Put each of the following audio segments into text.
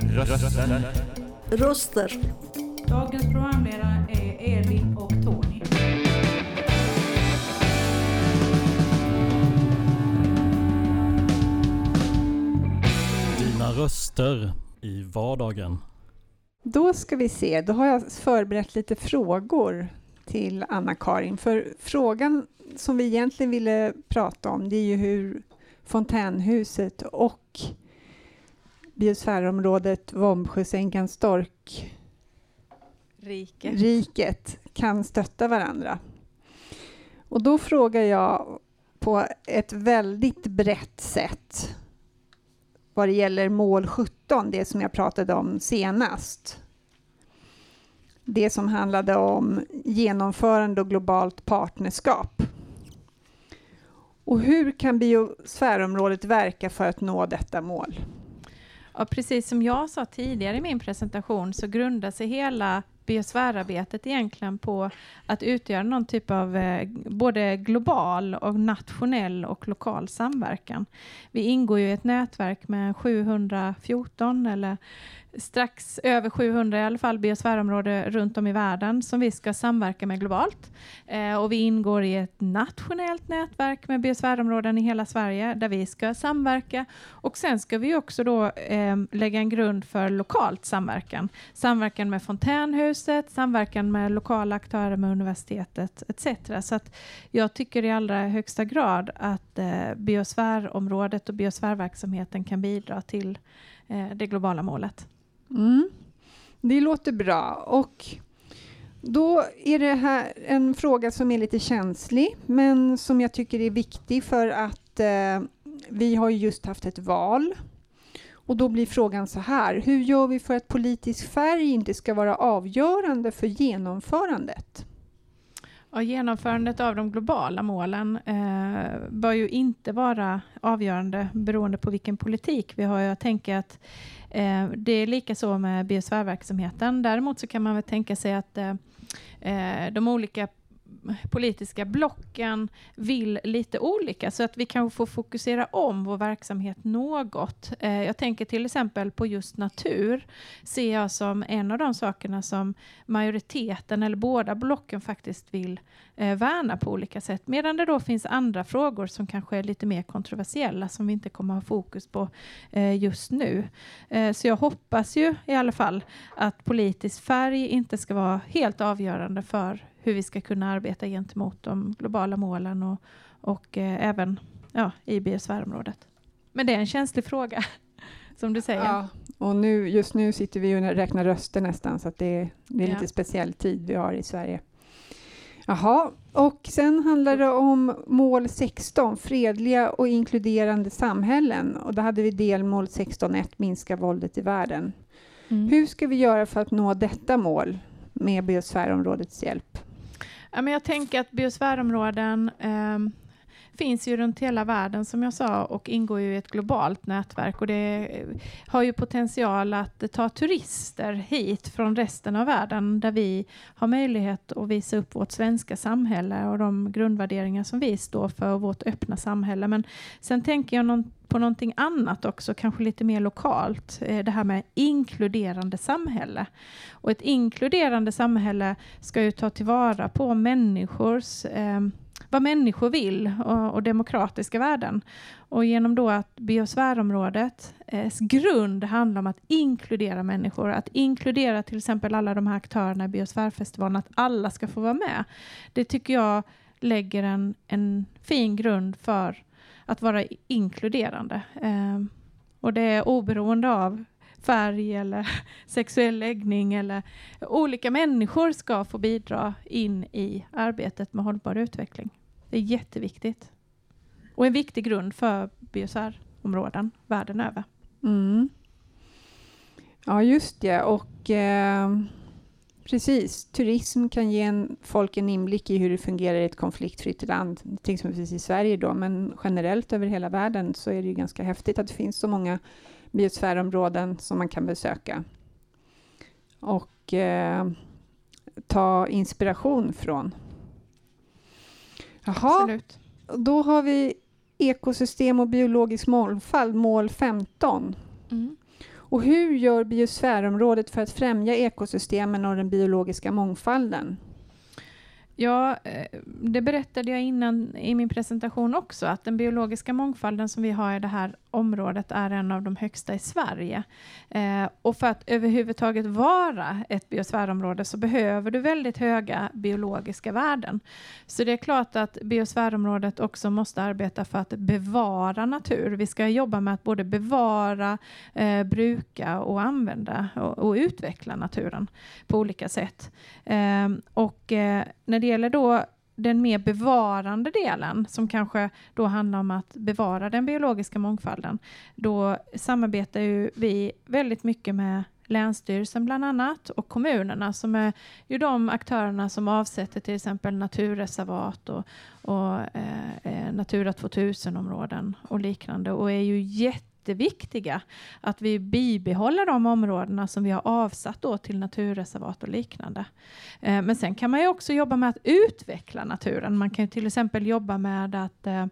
Röster. Röster. Dagens programledare är Elin och Tony. Dina röster i vardagen. Då ska vi se, då har jag förberett lite frågor till Anna-Karin. För frågan som vi egentligen ville prata om det är ju hur fontänhuset och biosfärområdet Vombsjösänkan Stork Rike. riket kan stötta varandra. Och då frågar jag på ett väldigt brett sätt vad det gäller mål 17, det som jag pratade om senast. Det som handlade om genomförande och globalt partnerskap. Och hur kan biosfärområdet verka för att nå detta mål? Ja, precis som jag sa tidigare i min presentation så grundar sig hela biosfärarbetet egentligen på att utgöra någon typ av eh, både global och nationell och lokal samverkan. Vi ingår ju i ett nätverk med 714 eller strax över 700 i alla fall biosfärområden runt om i världen som vi ska samverka med globalt. Eh, och vi ingår i ett nationellt nätverk med biosfärområden i hela Sverige där vi ska samverka. Och sen ska vi också då eh, lägga en grund för lokalt samverkan. Samverkan med Fontänhuset, samverkan med lokala aktörer med universitetet etc. Så att jag tycker i allra högsta grad att eh, biosfärområdet och biosfärverksamheten kan bidra till eh, det globala målet. Mm. Det låter bra. Och då är det här en fråga som är lite känslig, men som jag tycker är viktig för att eh, vi har just haft ett val. Och då blir frågan så här, hur gör vi för att politisk färg inte ska vara avgörande för genomförandet? Ja, genomförandet av de globala målen eh, bör ju inte vara avgörande beroende på vilken politik vi har. Jag tänker att eh, Eh, det är lika så med biosfärverksamheten. Däremot så kan man väl tänka sig att eh, eh, de olika politiska blocken vill lite olika så att vi kan få fokusera om vår verksamhet något. Eh, jag tänker till exempel på just natur ser jag som en av de sakerna som majoriteten eller båda blocken faktiskt vill eh, värna på olika sätt. Medan det då finns andra frågor som kanske är lite mer kontroversiella som vi inte kommer ha fokus på eh, just nu. Så jag hoppas ju i alla fall att politisk färg inte ska vara helt avgörande för hur vi ska kunna arbeta gentemot de globala målen och, och eh, även ja, i biosfärområdet. Men det är en känslig fråga, som du säger. Ja, och nu, just nu sitter vi och räknar röster nästan, så det, det är ja. lite speciell tid vi har i Sverige. Jaha, och sen handlar det om mål 16, fredliga och inkluderande samhällen. Och då hade vi delmål 16.1, minska våldet i världen. Mm. Hur ska vi göra för att nå detta mål med biosfärområdets hjälp? Ja, men jag tänker att biosfärområden eh, finns ju runt hela världen som jag sa och ingår ju i ett globalt nätverk och det har ju potential att ta turister hit från resten av världen där vi har möjlighet att visa upp vårt svenska samhälle och de grundvärderingar som vi står för och vårt öppna samhälle. Men sen tänker jag någon, på någonting annat också, kanske lite mer lokalt. Eh, det här med inkluderande samhälle. Och ett inkluderande samhälle ska ju ta tillvara på människors eh, vad människor vill och, och, demokratiska värden. Och genom då att biosfärområdets eh, grund handlar om att inkludera människor, att inkludera till exempel alla de här aktörerna i biosfärfestivalen, att alla ska få vara med. Det tycker jag lägger en, en fin grund för att vara inkluderande. Eh, och det är oberoende av färg eller sexuell läggning eller olika människor ska få bidra in i arbetet med hållbar utveckling. Det är jätteviktigt. Och en viktig grund för biosfärområden världen över. Mm. Ja, just det. Och eh, Precis. Turism kan ge en, folk en inblick i hur det fungerar i ett konfliktfritt land, till exempel i Sverige då, men generellt över hela världen så är det ju ganska häftigt att det finns så många biosfärområden som man kan besöka och eh, ta inspiration från. Jaha, Absolut. då har vi ekosystem och biologisk mångfald, mål 15. Mm. Och hur gör biosfärområdet för att främja ekosystemen och den biologiska mångfalden? Ja, eh, det berättade jag innan i min presentation också, att den biologiska mångfalden som vi har i det här området är en av de högsta i Sverige. Eh, och för att överhuvudtaget vara ett biosfärområde så behöver du väldigt höga biologiska värden. Så det är klart att biosfärområdet också måste arbeta för att bevara natur. Vi ska jobba med att både bevara, eh, bruka och använda och, och utveckla naturen på olika sätt. Eh, och eh, när det gäller då den mer bevarande delen, som kanske då handlar om att bevara den biologiska mångfalden, då samarbetar ju vi väldigt mycket med Länsstyrelsen bland annat och kommunerna som är ju de aktörerna som avsätter till exempel naturreservat och, och eh, eh Natura 2000-områden och liknande och är ju jätteviktiga att vi bibehåller de områdena som vi har avsatt då till naturreservat och liknande. Eh, men sen kan man ju också jobba med att utveckla naturen. Man kan ju till exempel jobba med att eh,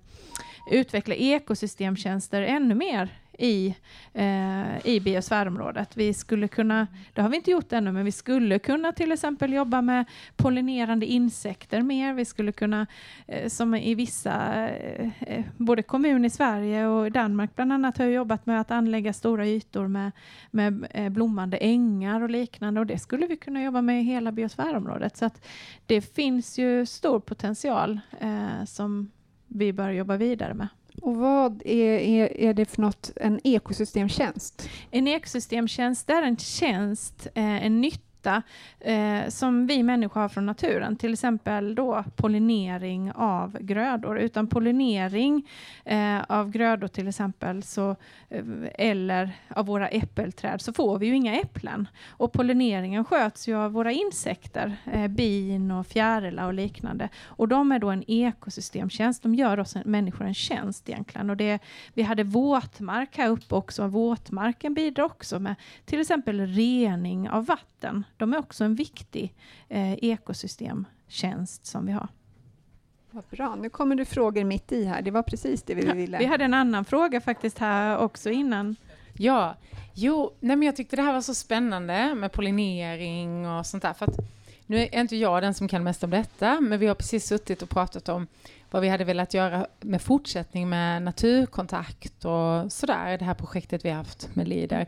utveckla ekosystemtjänster ännu mer i, eh, i biosfärområdet. Vi skulle kunna, det har vi inte gjort ännu, men vi skulle kunna till exempel jobba med pollinerande insekter mer. Vi skulle kunna, eh, som i vissa, eh, eh både kommun i Sverige och Danmark bland annat, har jobbat med att anlägga stora ytor med, med eh, blommande ängar och liknande och det skulle vi kunna jobba med i hela biosfärområdet. Så att det finns ju stor potential eh, som vi bör jobba vidare med. Och vad är, är, är det för något, en ekosystemtjänst? En ekosystemtjänst är en tjänst, eh, en nytta eh, som vi människor har från naturen. Till exempel då pollinering av grödor. Utan pollinering eh, av grödor till exempel så, eh, eller av våra äppelträd så får vi ju inga äpplen. Och pollineringen sköts ju av våra insekter, eh, bin och fjärilar och liknande. Och de är då en ekosystemtjänst. De gör oss en, människor en tjänst egentligen. Och det, vi hade våtmark här uppe också. Våtmarken bidrar också med till exempel rening av vatten. De är också en viktig eh, ekosystemtjänst som vi har. Vad bra, nu kommer det frågor mitt i här. Det var precis det vi ville. Vi hade en annan fråga faktiskt här också innan. Ja, jo, nej men jag tyckte det här var så spännande med pollinering och sånt där. För att nu är inte jag den som kan mest om detta, men vi har precis suttit och pratat om vad vi hade velat göra med fortsättning med naturkontakt och sådär, det här projektet vi har haft med Lider.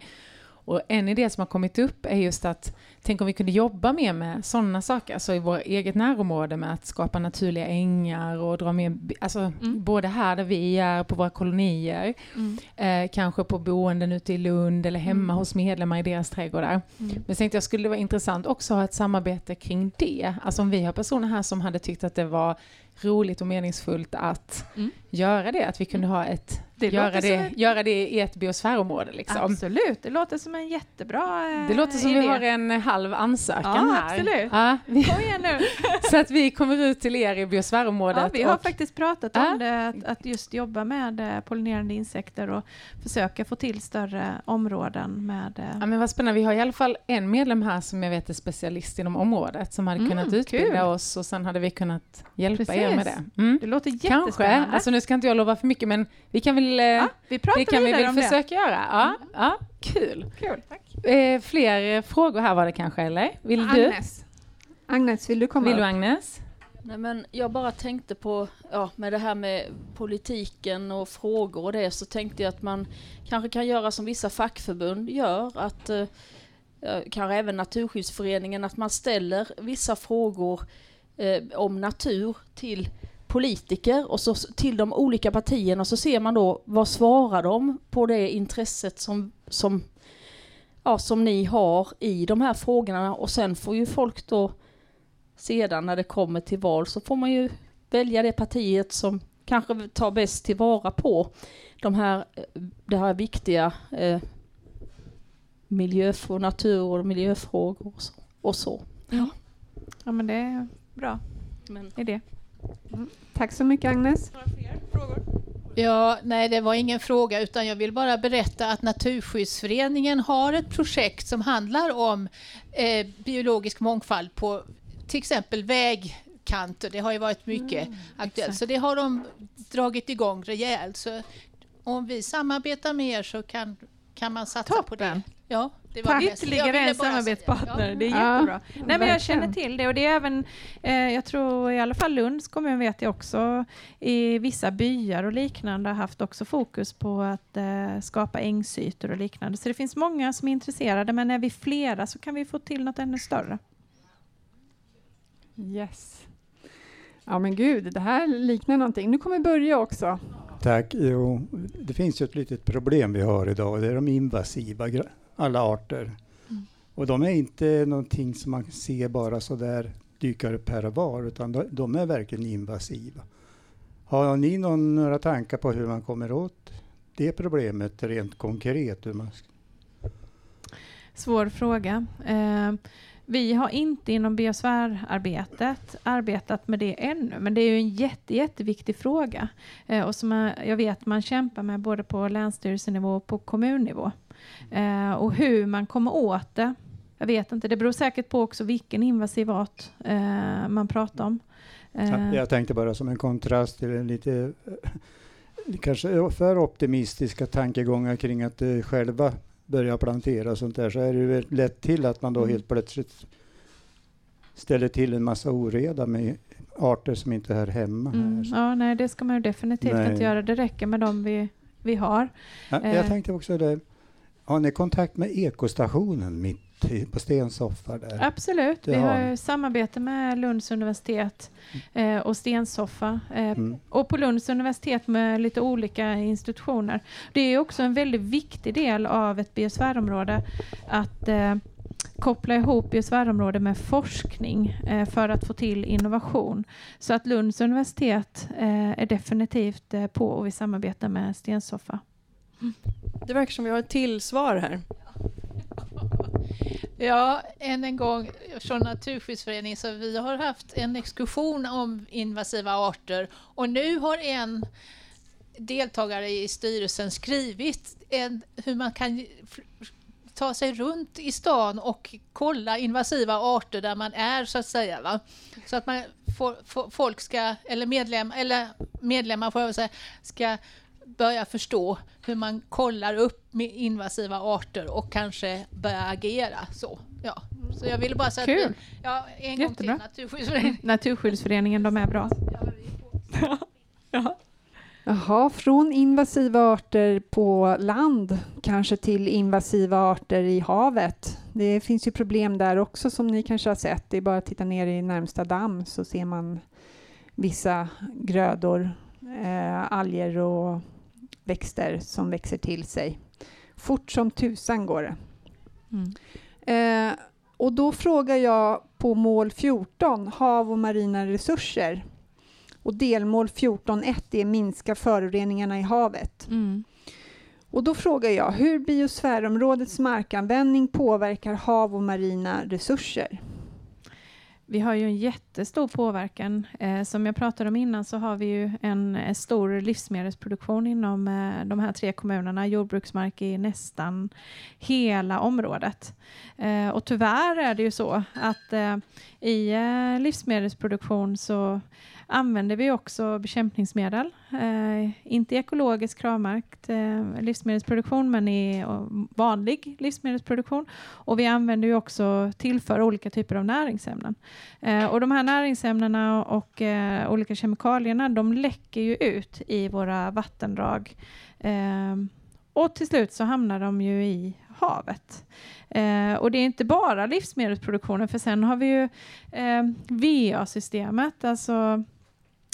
Och en idé som har kommit upp är just att tänk om vi kunde jobba mer med sådana saker, alltså i vårt eget närområde med att skapa naturliga ängar och dra med, alltså Mm. både här där vi är på våra kolonier, Mm. eh, kanske på boenden ute i Lund eller hemma Mm. hos medlemmar i deras trädgårdar. Mm. Men tänkte jag skulle det vara intressant också att ha ett samarbete kring det. Alltså om vi har personer här som hade tyckt att det var roligt och meningsfullt att Mm. göra det, att vi kunde ha ett, Det göra, det, en- göra det i ett biosfärområde liksom. Absolut, det låter som en jättebra eh, Det låter som idé. vi har en halv ansökan Ja, här. absolut. Ja, vi, Kom igen nu. så att vi kommer ut till er i biosfärområdet. Ja, vi har och, faktiskt pratat Ja. om det, att, att just jobba med eh, pollinerande insekter och försöka få till större områden med... eh, Ja, men vad spännande. Vi har i alla fall en medlem här som jag vet är specialist inom området som hade Mm, kunnat utbilda kul. oss och sen hade vi kunnat hjälpa er med Precis. det. Mm. Det låter Kanske. jättespännande. Alltså nu ska inte jag lova för mycket men vi kan väl, eh, ja, vi pratar det kan vi väl om det. försöka göra. Ja, ja, kul. Kul, tack. Eh, fler frågor här var det kanske eller? Vill du? Agnes. Agnes, vill du komma Vill du upp? Agnes? Nej, men jag bara tänkte på, ja, med det här med politiken och frågor och det, så tänkte jag att man kanske kan göra som vissa fackförbund gör, att eh, eh, kanske även Naturskyddsföreningen, att man ställer vissa frågor eh, om natur till politiker och så till de olika partierna, och så ser man då vad svarar de på det intresset som, som, ja, som ni har i de här frågorna, och sen får ju folk då sedan när det kommer till val så får man ju välja det partiet som kanske tar bäst tillvara på de här, eh, det här viktiga eh, miljö, natur och miljöfrågor och så. Och så. Ja, men det bra Men idé. Tack så mycket Agnes. Ja, nej, det var ingen fråga utan jag vill bara berätta att Naturskyddsföreningen har ett projekt som handlar om eh, biologisk mångfald på till exempel vägkanter. Det har ju varit mycket aktuellt. exakt. Så det har de dragit igång rejält. Så om vi samarbetar med er så kan, kan man satsa på det. Ja, det var Ytterligare en samarbetspartner. Ja. Det är Ja, jättebra. Nej, men jag känner till det och det är även, eh, jag tror i alla fall Lunds kommun vet jag också, i vissa byar och liknande har haft också fokus på att eh, skapa ängsytor och liknande. Så det finns många som är intresserade, men är vi flera så kan vi få till något ännu större. Yes. Ja men gud, det här liknar någonting. Nu kommer Börje också. Tack. Jo, det finns ju ett litet problem vi har idag och det är de invasiva, alla arter. Och de är inte någonting som man ser bara så där dyker upp här och var, utan de, de är verkligen invasiva. Har ni någon, några tankar på hur man kommer åt det problemet rent konkret? Hur man, Svår fråga. Eh, vi har inte inom biosfärarbetet arbetat med det ännu, men det är ju en jätte, jätteviktig fråga eh, och som jag- jag vet man kämpar med både på länsstyrelsenivå och på kommunnivå. Eh, och hur man kommer åt det, jag vet inte. Det beror säkert på också vilken invasiv art eh, man pratar om. Eh, Jag tänkte bara som en kontrast till en lite eh, kanske för optimistiska tankegångar kring att eh, själva börja plantera sånt där så är det ju lätt till att man då Mm. helt plötsligt ställer till en massa oreda med arter som inte hör hemma mm, här. Så- ja, nej, det ska man ju definitivt Nej. inte göra. Det räcker med de vi, vi har. Ja, eh. jag tänkte också det, har ni kontakt med ekostationen mitt på Stensoffa där? Absolut. Det Vi har har samarbete med Lunds universitet eh, och Stensoffa. Eh, Mm. Och på Lunds universitet med lite olika institutioner. Det är också en väldigt viktig del av ett biosfärområde att eh, koppla ihop biosfärområde med forskning eh, för att få till innovation. Så att Lunds universitet eh, är definitivt eh, på och vi samarbetar med Stensoffa. Det verkar som vi har ett till svar här. Ja, än en gång från Naturskyddsföreningen. Så vi har haft en exkursion om invasiva arter och nu har en deltagare i styrelsen skrivit en, hur man kan ta sig runt i stan och kolla invasiva arter där man är så att säga. Va? Så att man folk ska, eller, medlem, eller medlemmar får jag väl säga, ska börja förstå hur man kollar upp med invasiva arter och kanske börja agera så. Ja. Så jag ville bara säga Kul. att vi, ja, en gång Jättebra. till Naturskyddsföreningen. Naturskyddsföreningen, de är bra. Jaha, från invasiva arter på land kanske till invasiva arter i havet. Det finns ju problem där också som ni kanske har sett. Det är bara att titta ner i närmsta damm så ser man vissa grödor, eh, alger och växter som växer till sig. Fort som tusan går det. Mm. Eh, och då frågar jag på mål 14, hav och marina resurser. Och delmål 14.1 är minska föroreningarna i havet. Mm. Och då frågar jag hur biosfärområdets markanvändning påverkar hav och marina resurser. Vi har ju en jättestor påverkan. Eh, som jag pratade om innan så har vi ju en, eh, stor livsmedelsproduktion inom eh, de här tre kommunerna, jordbruksmark i nästan hela området. Eh, och tyvärr är det ju så att eh, i eh, livsmedelsproduktion så använder vi också bekämpningsmedel. Eh, inte i ekologisk kravmärkt eh, livsmedelsproduktion men i eh, vanlig livsmedelsproduktion. Och vi använder ju också tillför olika typer av näringsämnen. Eh, och de här näringsämnena och eh, olika kemikalierna de läcker ju ut i våra vattendrag. Eh, och till slut så hamnar de ju i havet. Eh, och det är inte bara livsmedelsproduktionen för sen har vi ju eh, VA-systemet, alltså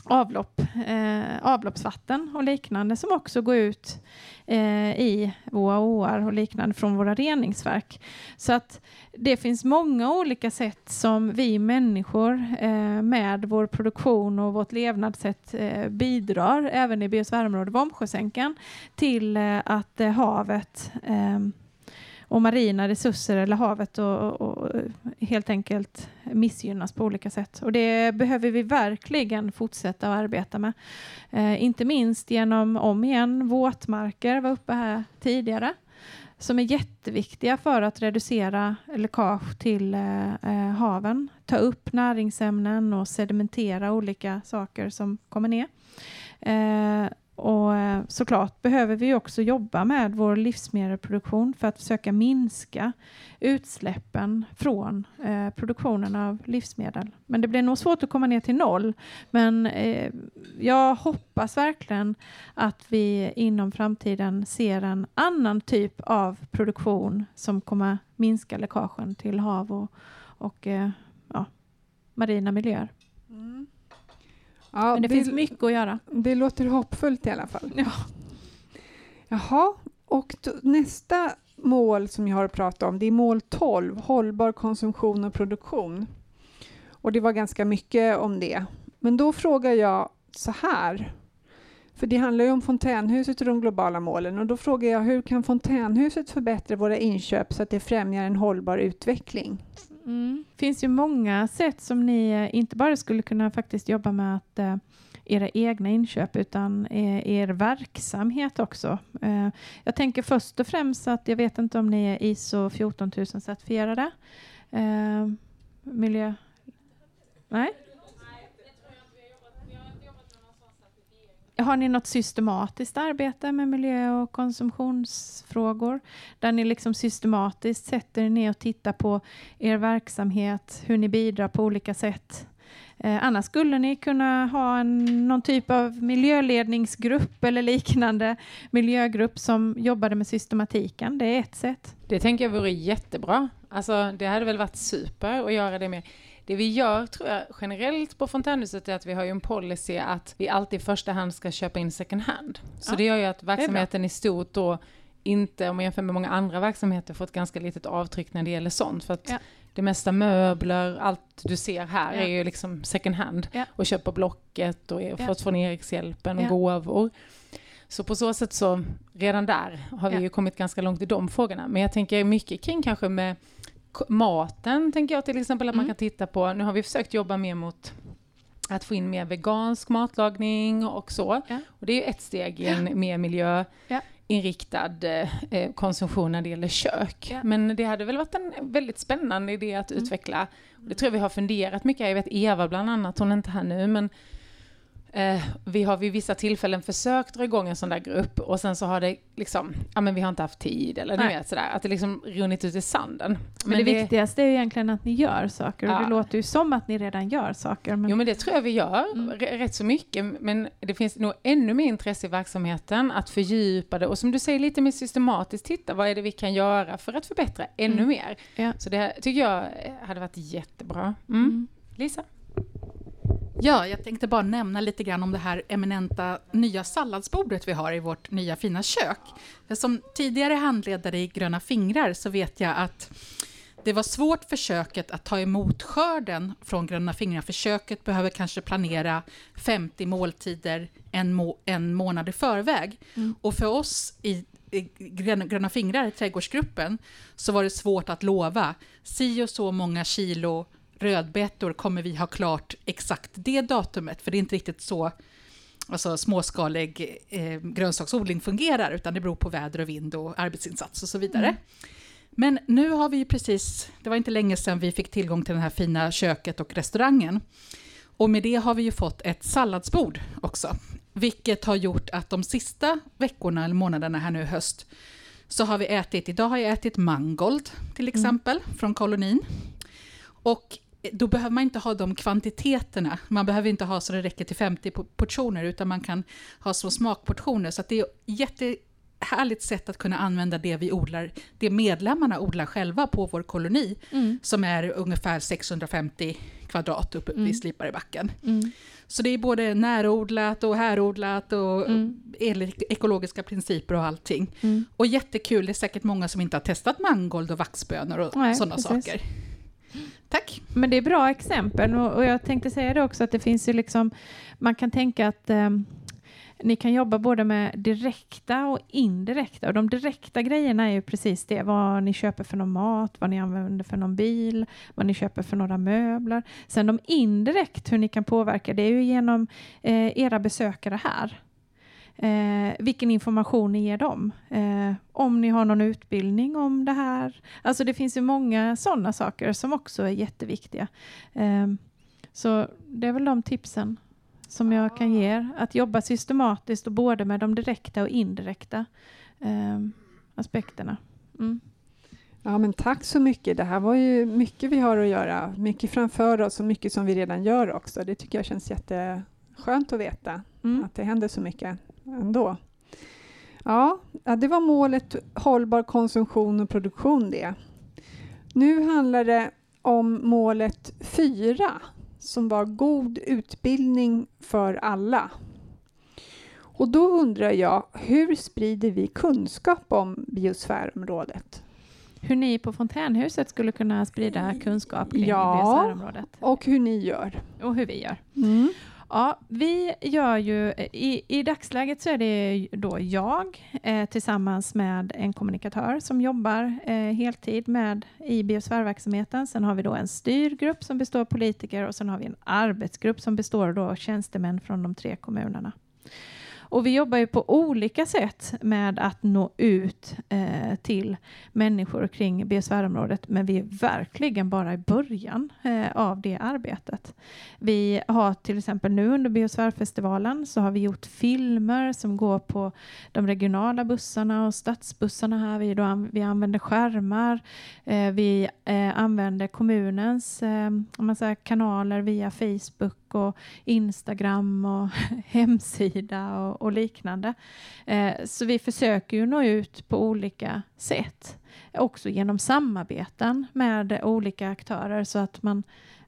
avlopp, eh, avloppsvatten och liknande som också går ut eh, i våra åar och liknande från våra reningsverk. Så att det finns många olika sätt som vi människor eh, med vår produktion och vårt levnadssätt eh, bidrar, även i biosfärområdet Vombsjösänkan, till eh, att eh, havet eh, och marina resurser eller havet och, och, och helt enkelt missgynnas på olika sätt. Och det behöver vi verkligen fortsätta att arbeta med. Eh, inte minst genom, om igen, våtmarker var uppe här tidigare som är jätteviktiga för att reducera läckage till eh, eh haven, ta upp näringsämnen och sedimentera olika saker som kommer ner. Eh, och eh, såklart behöver vi också jobba med vår livsmedelsproduktion för att försöka minska utsläppen från eh, produktionen av livsmedel. Men det blir nog svårt att komma ner till noll. Men eh, jag hoppas verkligen att vi inom framtiden ser en annan typ av produktion som kommer minska läckagen till hav och, och eh, ja, marina miljöer. Mm. Ja, Men det, finns mycket att göra. Det låter hoppfullt i alla fall. Ja. Jaha, och nästa mål som jag har pratat om, det är mål 12, hållbar konsumtion och produktion. Och det var ganska mycket om det. Men då frågar jag så här, för det handlar ju om fontänhuset och de globala målen. Och då frågar jag, hur kan fontänhuset förbättra våra inköp så att det främjar en hållbar utveckling? Mm. Det finns ju många sätt som ni eh, inte bara skulle kunna faktiskt jobba med att eh, era egna inköp utan er, er verksamhet också. Eh, jag tänker först och främst att jag vet inte om ni är ISO 14000 certifierade. Eh, miljö... Nej? Har ni något systematiskt arbete med miljö och konsumtionsfrågor? Där ni liksom systematiskt sätter er ner och tittar på er verksamhet, hur ni bidrar på olika sätt. Eh, annars skulle ni kunna ha en, någon typ av miljöledningsgrupp eller liknande miljögrupp som jobbade med systematiken. Det är ett sätt. Det tänker jag vore jättebra. Alltså, det hade väl varit super att göra det med. Det vi gör, tror jag, generellt på Fontänhuset är att vi har ju en policy att vi alltid i första hand ska köpa in second hand. Så Ja, det gör ju att verksamheten i stort då inte, om man jämför med många andra verksamheter, får ett ganska litet avtryck när det gäller sånt. För att Ja. det mesta möbler, allt du ser här Ja. är ju liksom second hand. Ja. Och köpt på Blocket och Ja. fått från Erikshjälpen och Ja. gåvor. Så på så sätt så, redan där har vi ju kommit ganska långt i de frågorna. Men jag tänker mycket kring kanske med maten, tänker jag till exempel att man Mm. kan titta på. Nu har vi försökt jobba mer mot att få in mer vegansk matlagning och så. Ja. Och det är ju ett steg i en mer miljöinriktad eh, konsumtion när det gäller kök. Ja. Men det hade väl varit en väldigt spännande idé att Mm. utveckla. Och det tror jag vi har funderat mycket. Jag vet Eva bland annat, hon är inte här nu, men Eh, vi har vid vissa tillfällen försökt dra igång en sån där grupp och sen så har det liksom, ja men vi har inte haft tid eller ni vet sådär, att det liksom runnit ut i sanden. Men, det, viktigaste är ju egentligen att ni gör saker och Ja. det låter ju som att ni redan gör saker. Men, Jo men det tror jag vi gör, Mm. rätt så mycket, men det finns nog ännu mer intresse i verksamheten att fördjupa det och som du säger lite mer systematiskt titta vad är det vi kan göra för att förbättra ännu Mm. mer. Ja. Så det tycker jag hade varit jättebra. Mm. Mm. Lisa? Ja, jag tänkte bara nämna lite grann om det här eminenta nya salladsbordet vi har i vårt nya fina kök. Som tidigare handledare i Gröna fingrar så vet jag att det var svårt för köket att ta emot skörden från Gröna fingrar, för köket behöver kanske planera 50 måltider en, må en månad i förväg. Mm. Och för oss i Gröna fingrar, trädgårdsgruppen, så var det svårt att lova si och så många kilo rödbetor kommer vi ha klart exakt det datumet, för det är inte riktigt så alltså, småskalig eh, grönsaksodling fungerar, utan det beror på väder och vind och arbetsinsats och så vidare. Mm. Men nu har vi ju precis, det var inte länge sedan vi fick tillgång till det här fina köket och restaurangen. Och med det har vi ju fått ett salladsbord också, vilket har gjort att de sista veckorna eller månaderna här nu i höst så har vi ätit, idag har jag ätit mangold till exempel från kolonin. Och då behöver man inte ha de kvantiteterna. Man behöver inte ha så det räcker till 50 po- portioner, utan man kan ha små smakportioner. Så det är ett jättehärligt sätt att kunna använda det vi odlar, det medlemmarna odlar själva på vår koloni, Mm. som är ungefär 650 kvadrat uppe Mm. vid Sliparebacken. Mm. Så det är både närodlat och härodlat och Mm. enligt ekologiska principer och allting. Mm. Och jättekul, det är säkert många som inte har testat mangold och vaxbönor och sådana saker. Tack! Men det är bra exempel och, och jag tänkte säga det också att det finns ju liksom, man kan tänka att eh, ni kan jobba både med direkta och indirekta. Och de direkta grejerna är ju precis det, vad ni köper för någon mat, vad ni använder för någon bil, vad ni köper för några möbler. Sen de indirekt, hur ni kan påverka, det är ju genom eh, era besökare här. Eh, vilken information ni ger dem. Eh, om ni har någon utbildning om det här. Alltså det finns ju många sådana saker som också är jätteviktiga. Eh, så det är väl de tipsen som jag kan ge er. Att jobba systematiskt och både med de direkta och indirekta eh, aspekterna. Mm. Ja, men tack så mycket. Det här var ju mycket vi har att göra. Mycket framför oss och mycket som vi redan gör också. Det tycker jag känns jätteskönt att veta. Mm. Att det händer så mycket ändå. Ja, det var målet hållbar konsumtion och produktion det. Nu handlar det om målet fyra som var god utbildning för alla. Och då undrar jag, hur sprider vi kunskap om biosfärområdet? Hur ni på Fontänhuset skulle kunna sprida kunskap kring Ja. biosfärområdet. Och hur ni gör? Och hur vi gör. Mm. Ja, vi gör ju, i, i dagsläget så är det då jag eh, tillsammans med en kommunikatör som jobbar eh, heltid med i biosfärverksamheten. Sen har vi då en styrgrupp som består av politiker och sen har vi en arbetsgrupp som består då av tjänstemän från de tre kommunerna. Och vi jobbar ju på olika sätt med att nå ut eh, till människor kring biosfärområdet, men vi är verkligen bara i början eh, av det arbetet. Vi har till exempel nu under biosfärfestivalen så har vi gjort filmer som går på de regionala bussarna och stadsbussarna här. Vi, då, vi använder skärmar. Eh, vi eh, använder kommunens eh, om man säger, kanaler via Facebook och Instagram och hemsida och, och liknande. Eh, så vi försöker ju nå ut på olika sätt. Också genom samarbeten med olika aktörer så att man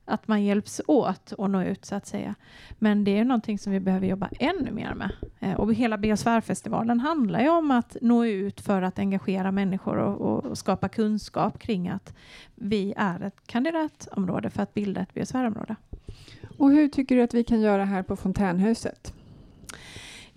att man hjälps åt att nå ut så att säga. Men det är någonting som vi behöver jobba ännu mer med. Eh, och hela Biosfärfestivalen handlar ju om att nå ut för att engagera människor och, och skapa kunskap kring att vi är ett kandidatområde för att bilda ett biosfärområde. Och hur tycker du att vi kan göra här på Fontänhuset?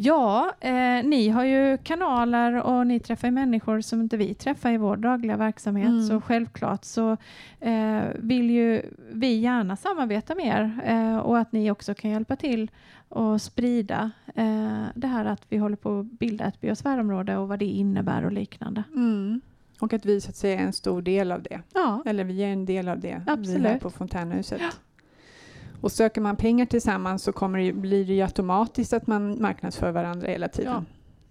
Ja, eh, ni har ju kanaler och ni träffar ju människor som inte vi träffar i vår dagliga verksamhet. Mm. Så självklart så eh, vill ju vi gärna samarbeta mer eh, och att ni också kan hjälpa till och sprida eh, det här att vi håller på att bilda ett biosfärområde och vad det innebär och liknande. Mm. Och att vi så att säga är en stor del av det. Ja, Eller vi är en del av det. Vi här Absolut. på Fontänhuset. Och söker man pengar tillsammans så kommer det, blir det ju automatiskt att man marknadsför varandra hela tiden.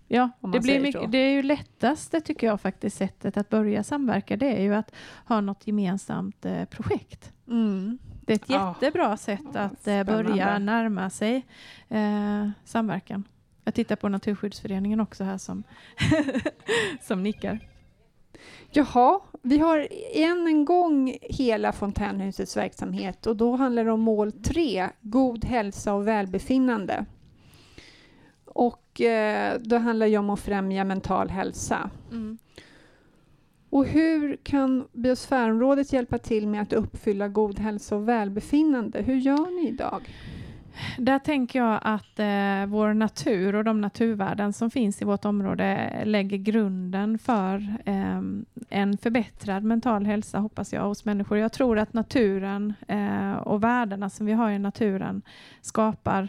Ja, Om det, blir mycket, det är ju lättaste tycker jag faktiskt sättet att börja samverka. Det är ju att ha något gemensamt eh, projekt. Mm. Det är ett Ja. jättebra sätt Ja, att eh, börja närma sig eh, samverkan. Jag tittar på Naturskyddsföreningen också här som, som nickar. Jaha, vi har än en gång hela Fontänhusets verksamhet och då handlar det om mål 3, god hälsa och välbefinnande. Och eh, då handlar det om att främja mental hälsa. Och hur kan biosfärområdet hjälpa till med att uppfylla god hälsa och välbefinnande? Hur gör ni idag? Där tänker jag att eh, vår natur och de naturvärden som finns i vårt område lägger grunden för eh, en förbättrad mental hälsa, hoppas jag, hos människor. Jag tror att naturen eh, och värdena som vi har i naturen skapar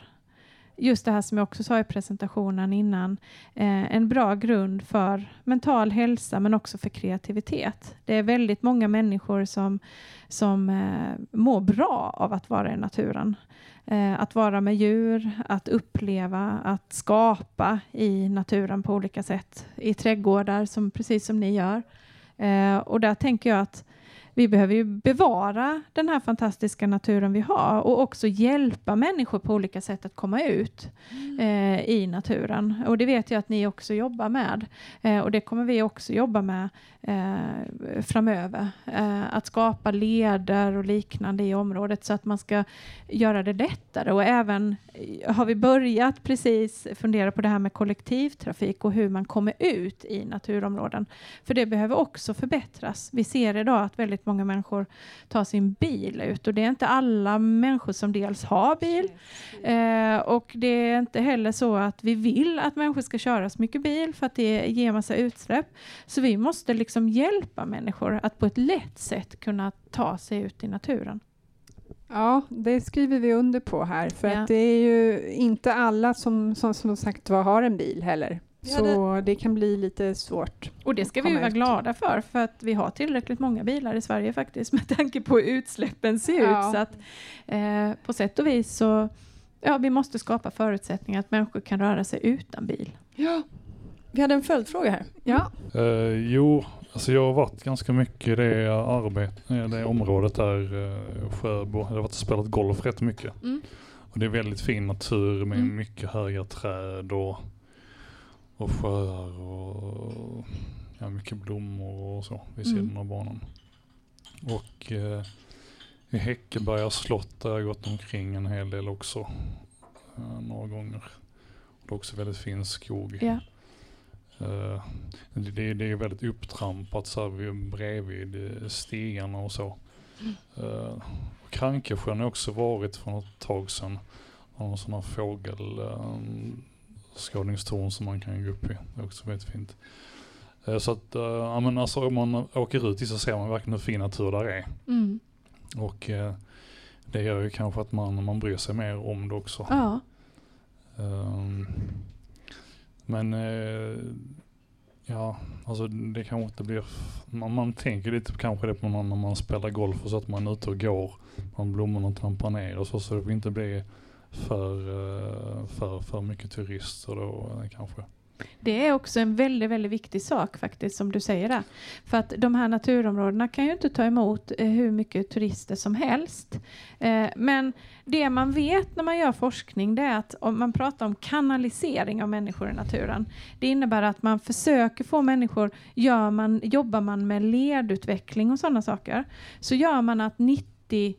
just det här som jag också sa i presentationen innan, eh, en bra grund för mental hälsa men också för kreativitet. Det är väldigt många människor som, som eh, mår bra av att vara i naturen. Eh, att vara med djur, att uppleva, att skapa i naturen på olika sätt. I trädgårdar, som, precis som ni gör. Eh, och där tänker jag att vi behöver ju bevara den här fantastiska naturen vi har och också hjälpa människor på olika sätt att komma ut eh, i naturen. Och det vet jag att ni också jobbar med. Eh, och det kommer vi också jobba med eh, framöver. Eh, att skapa leder och liknande i området så att man ska göra det lättare. Och även eh, har vi börjat precis fundera på det här med kollektivtrafik och hur man kommer ut i naturområden. För det behöver också förbättras. Vi ser idag att väldigt väldigt många människor tar sin bil ut och det är inte alla människor som dels har bil eh, och det är inte heller så att vi vill att människor ska köra så mycket bil för att det ger massa utsläpp. Så vi måste liksom hjälpa människor att på ett lätt sätt kunna ta sig ut i naturen. Ja, det skriver vi under på här. För Ja. att det är ju inte alla som som, som sagt var har en bil heller. Så det kan bli lite svårt. Och det ska vi vara ut. glada för, för att vi har tillräckligt många bilar i Sverige faktiskt med tanke på hur utsläppen ser Ja. ut. Så att, eh, på sätt och vis så ja, vi måste skapa förutsättningar att människor kan röra sig utan bil. Ja. Vi hade en följdfråga här. Ja, Eh, jo, alltså jag har varit ganska mycket i det, arbete, det området där, uh, Sjöbo. Jag har varit och spelat golf rätt mycket. Mm. Och det är väldigt fin natur med Mm. mycket höga träd och, och sjöar och ja, mycket blommor och så vid Mm. sidan av banan. Och eh, i Häckeberga slott där har jag gått omkring en hel del också. eh, några gånger. Det är också väldigt fin skog. Ja. Eh, det, det, är väldigt upptrampat så här vid- bredvid eh, stigarna och så. Uh, och Krankesjön har också varit för något tag sedan. Någon sån här fågel um, skådningstorn som man kan gå upp i. Det är också väldigt fint. Eh, så att, uh, ja men alltså om man åker ut dit så ser man verkligen hur fin natur där är. Mm. Och eh, det gör ju kanske att man, man bryr sig mer om det också. Ja. Ehm, men eh, ja, alltså det kanske inte blir, man, man tänker lite kanske det på någon när man spelar golf och så att man är ute och går bland blommorna trampar ner och så, så det får inte bli för, eh, för, för mycket turister då eh, kanske. Det är också en väldigt, väldigt viktig sak faktiskt som du säger där. För att de här naturområdena kan ju inte ta emot eh, hur mycket turister som helst. Eh, men det man vet när man gör forskning det är att om man pratar om kanalisering av människor i naturen. Det innebär att man försöker få människor, gör man, jobbar man med ledutveckling och sådana saker, så gör man att 90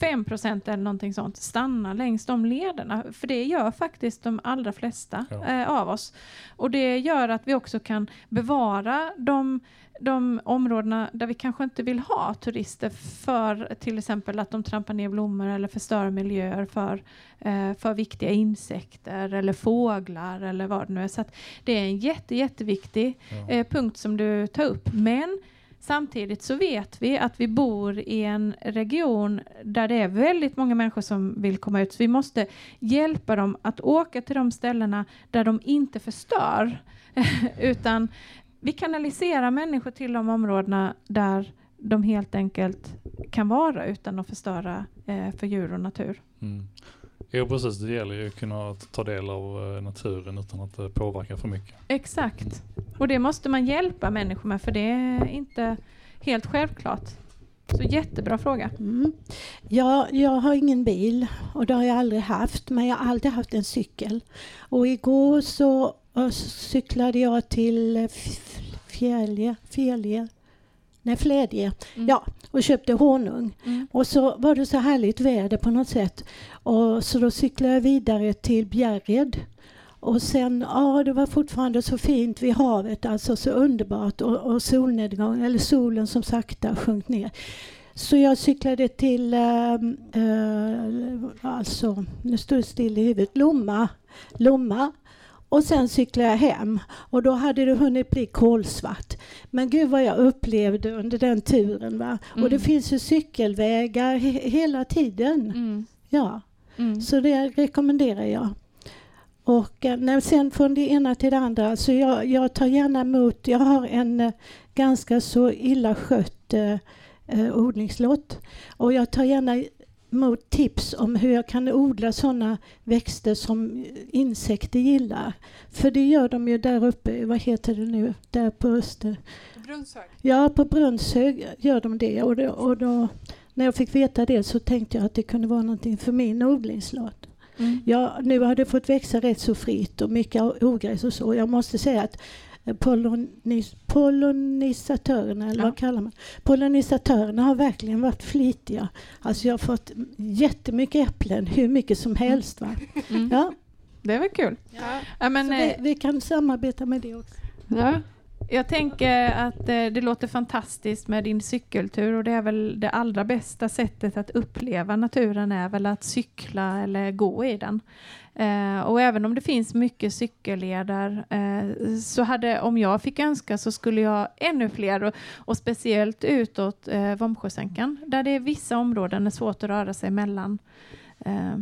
5 procent eller någonting sånt stannar längs de lederna. För det gör faktiskt de allra flesta Ja. eh, av oss. Och det gör att vi också kan bevara de, de områdena där vi kanske inte vill ha turister för till exempel att de trampar ner blommor eller förstör miljöer för, eh, för viktiga insekter eller fåglar eller vad det nu är. Så att det är en jätte, jätteviktig Ja. eh, punkt som du tar upp. Men Samtidigt så vet vi att vi bor i en region där det är väldigt många människor som vill komma ut. Så vi måste hjälpa dem att åka till de ställena där de inte förstör. Utan vi kanaliserar människor till de områdena där de helt enkelt kan vara utan att förstöra eh, för djur och natur. Mm. Jo precis, det gäller ju att kunna ta del av eh, naturen utan att det påverkar för mycket. Exakt. Och det måste man hjälpa människor med för det är inte helt självklart. Så jättebra fråga. Mm. Ja, jag har ingen bil och det har jag aldrig haft, men jag har alltid haft en cykel. Och igår så eh, cyklade jag till eh, Fjälje, Fjälje, nej Flädje, Mm. ja, och köpte honung. Mm. Och så var det så härligt väder på något sätt. Och så då cyklade jag vidare till Bjärred. Och sen, ja det var fortfarande så fint vid havet, alltså så underbart och, och solnedgång, eller solen som sakta sjönk ner. Så jag cyklade till, eh, eh, alltså, nu står det still i huvudet, Lomma. Lomma. Och sen cyklade jag hem och då hade det hunnit bli kolsvart. Men gud vad jag upplevde under den turen. Va? Och det Mm. finns ju cykelvägar he- hela tiden. Mm. Ja, Mm. så det rekommenderar jag. Och eh, när sen från det ena till det andra, så jag, jag tar gärna emot, jag har en eh, ganska så illa skött eh, eh, odlingslott och jag tar gärna emot tips om hur jag kan odla sådana växter som insekter gillar. För det gör de ju där uppe, vad heter det nu, där på öster... Brunshög. Ja, på Brunshög gör de det. Och, det, och då, när jag fick veta det så tänkte jag att det kunde vara någonting för min odlingslott. Mm. Ja, nu har det fått växa rätt så fritt och mycket ogräs och så. Jag måste säga att pollonis, pollinisatörerna, eller Ja. vad kallar man Pollinisatörerna har verkligen varit flitiga. Alltså jag har fått jättemycket äpplen, hur mycket som helst. Va? Mm. Ja, Det var kul. ja. Ja, men, så eh, vi, vi kan samarbeta med det också. Ja. Jag tänker att eh, det låter fantastiskt med din cykeltur och det är väl det allra bästa sättet att uppleva naturen är väl att cykla eller gå i den. Eh, och även om det finns mycket cykelleder eh, så hade, om jag fick önska så skulle jag ännu fler och, och speciellt utåt eh, Vombsjösänkan där det är vissa områden är svårt att röra sig mellan.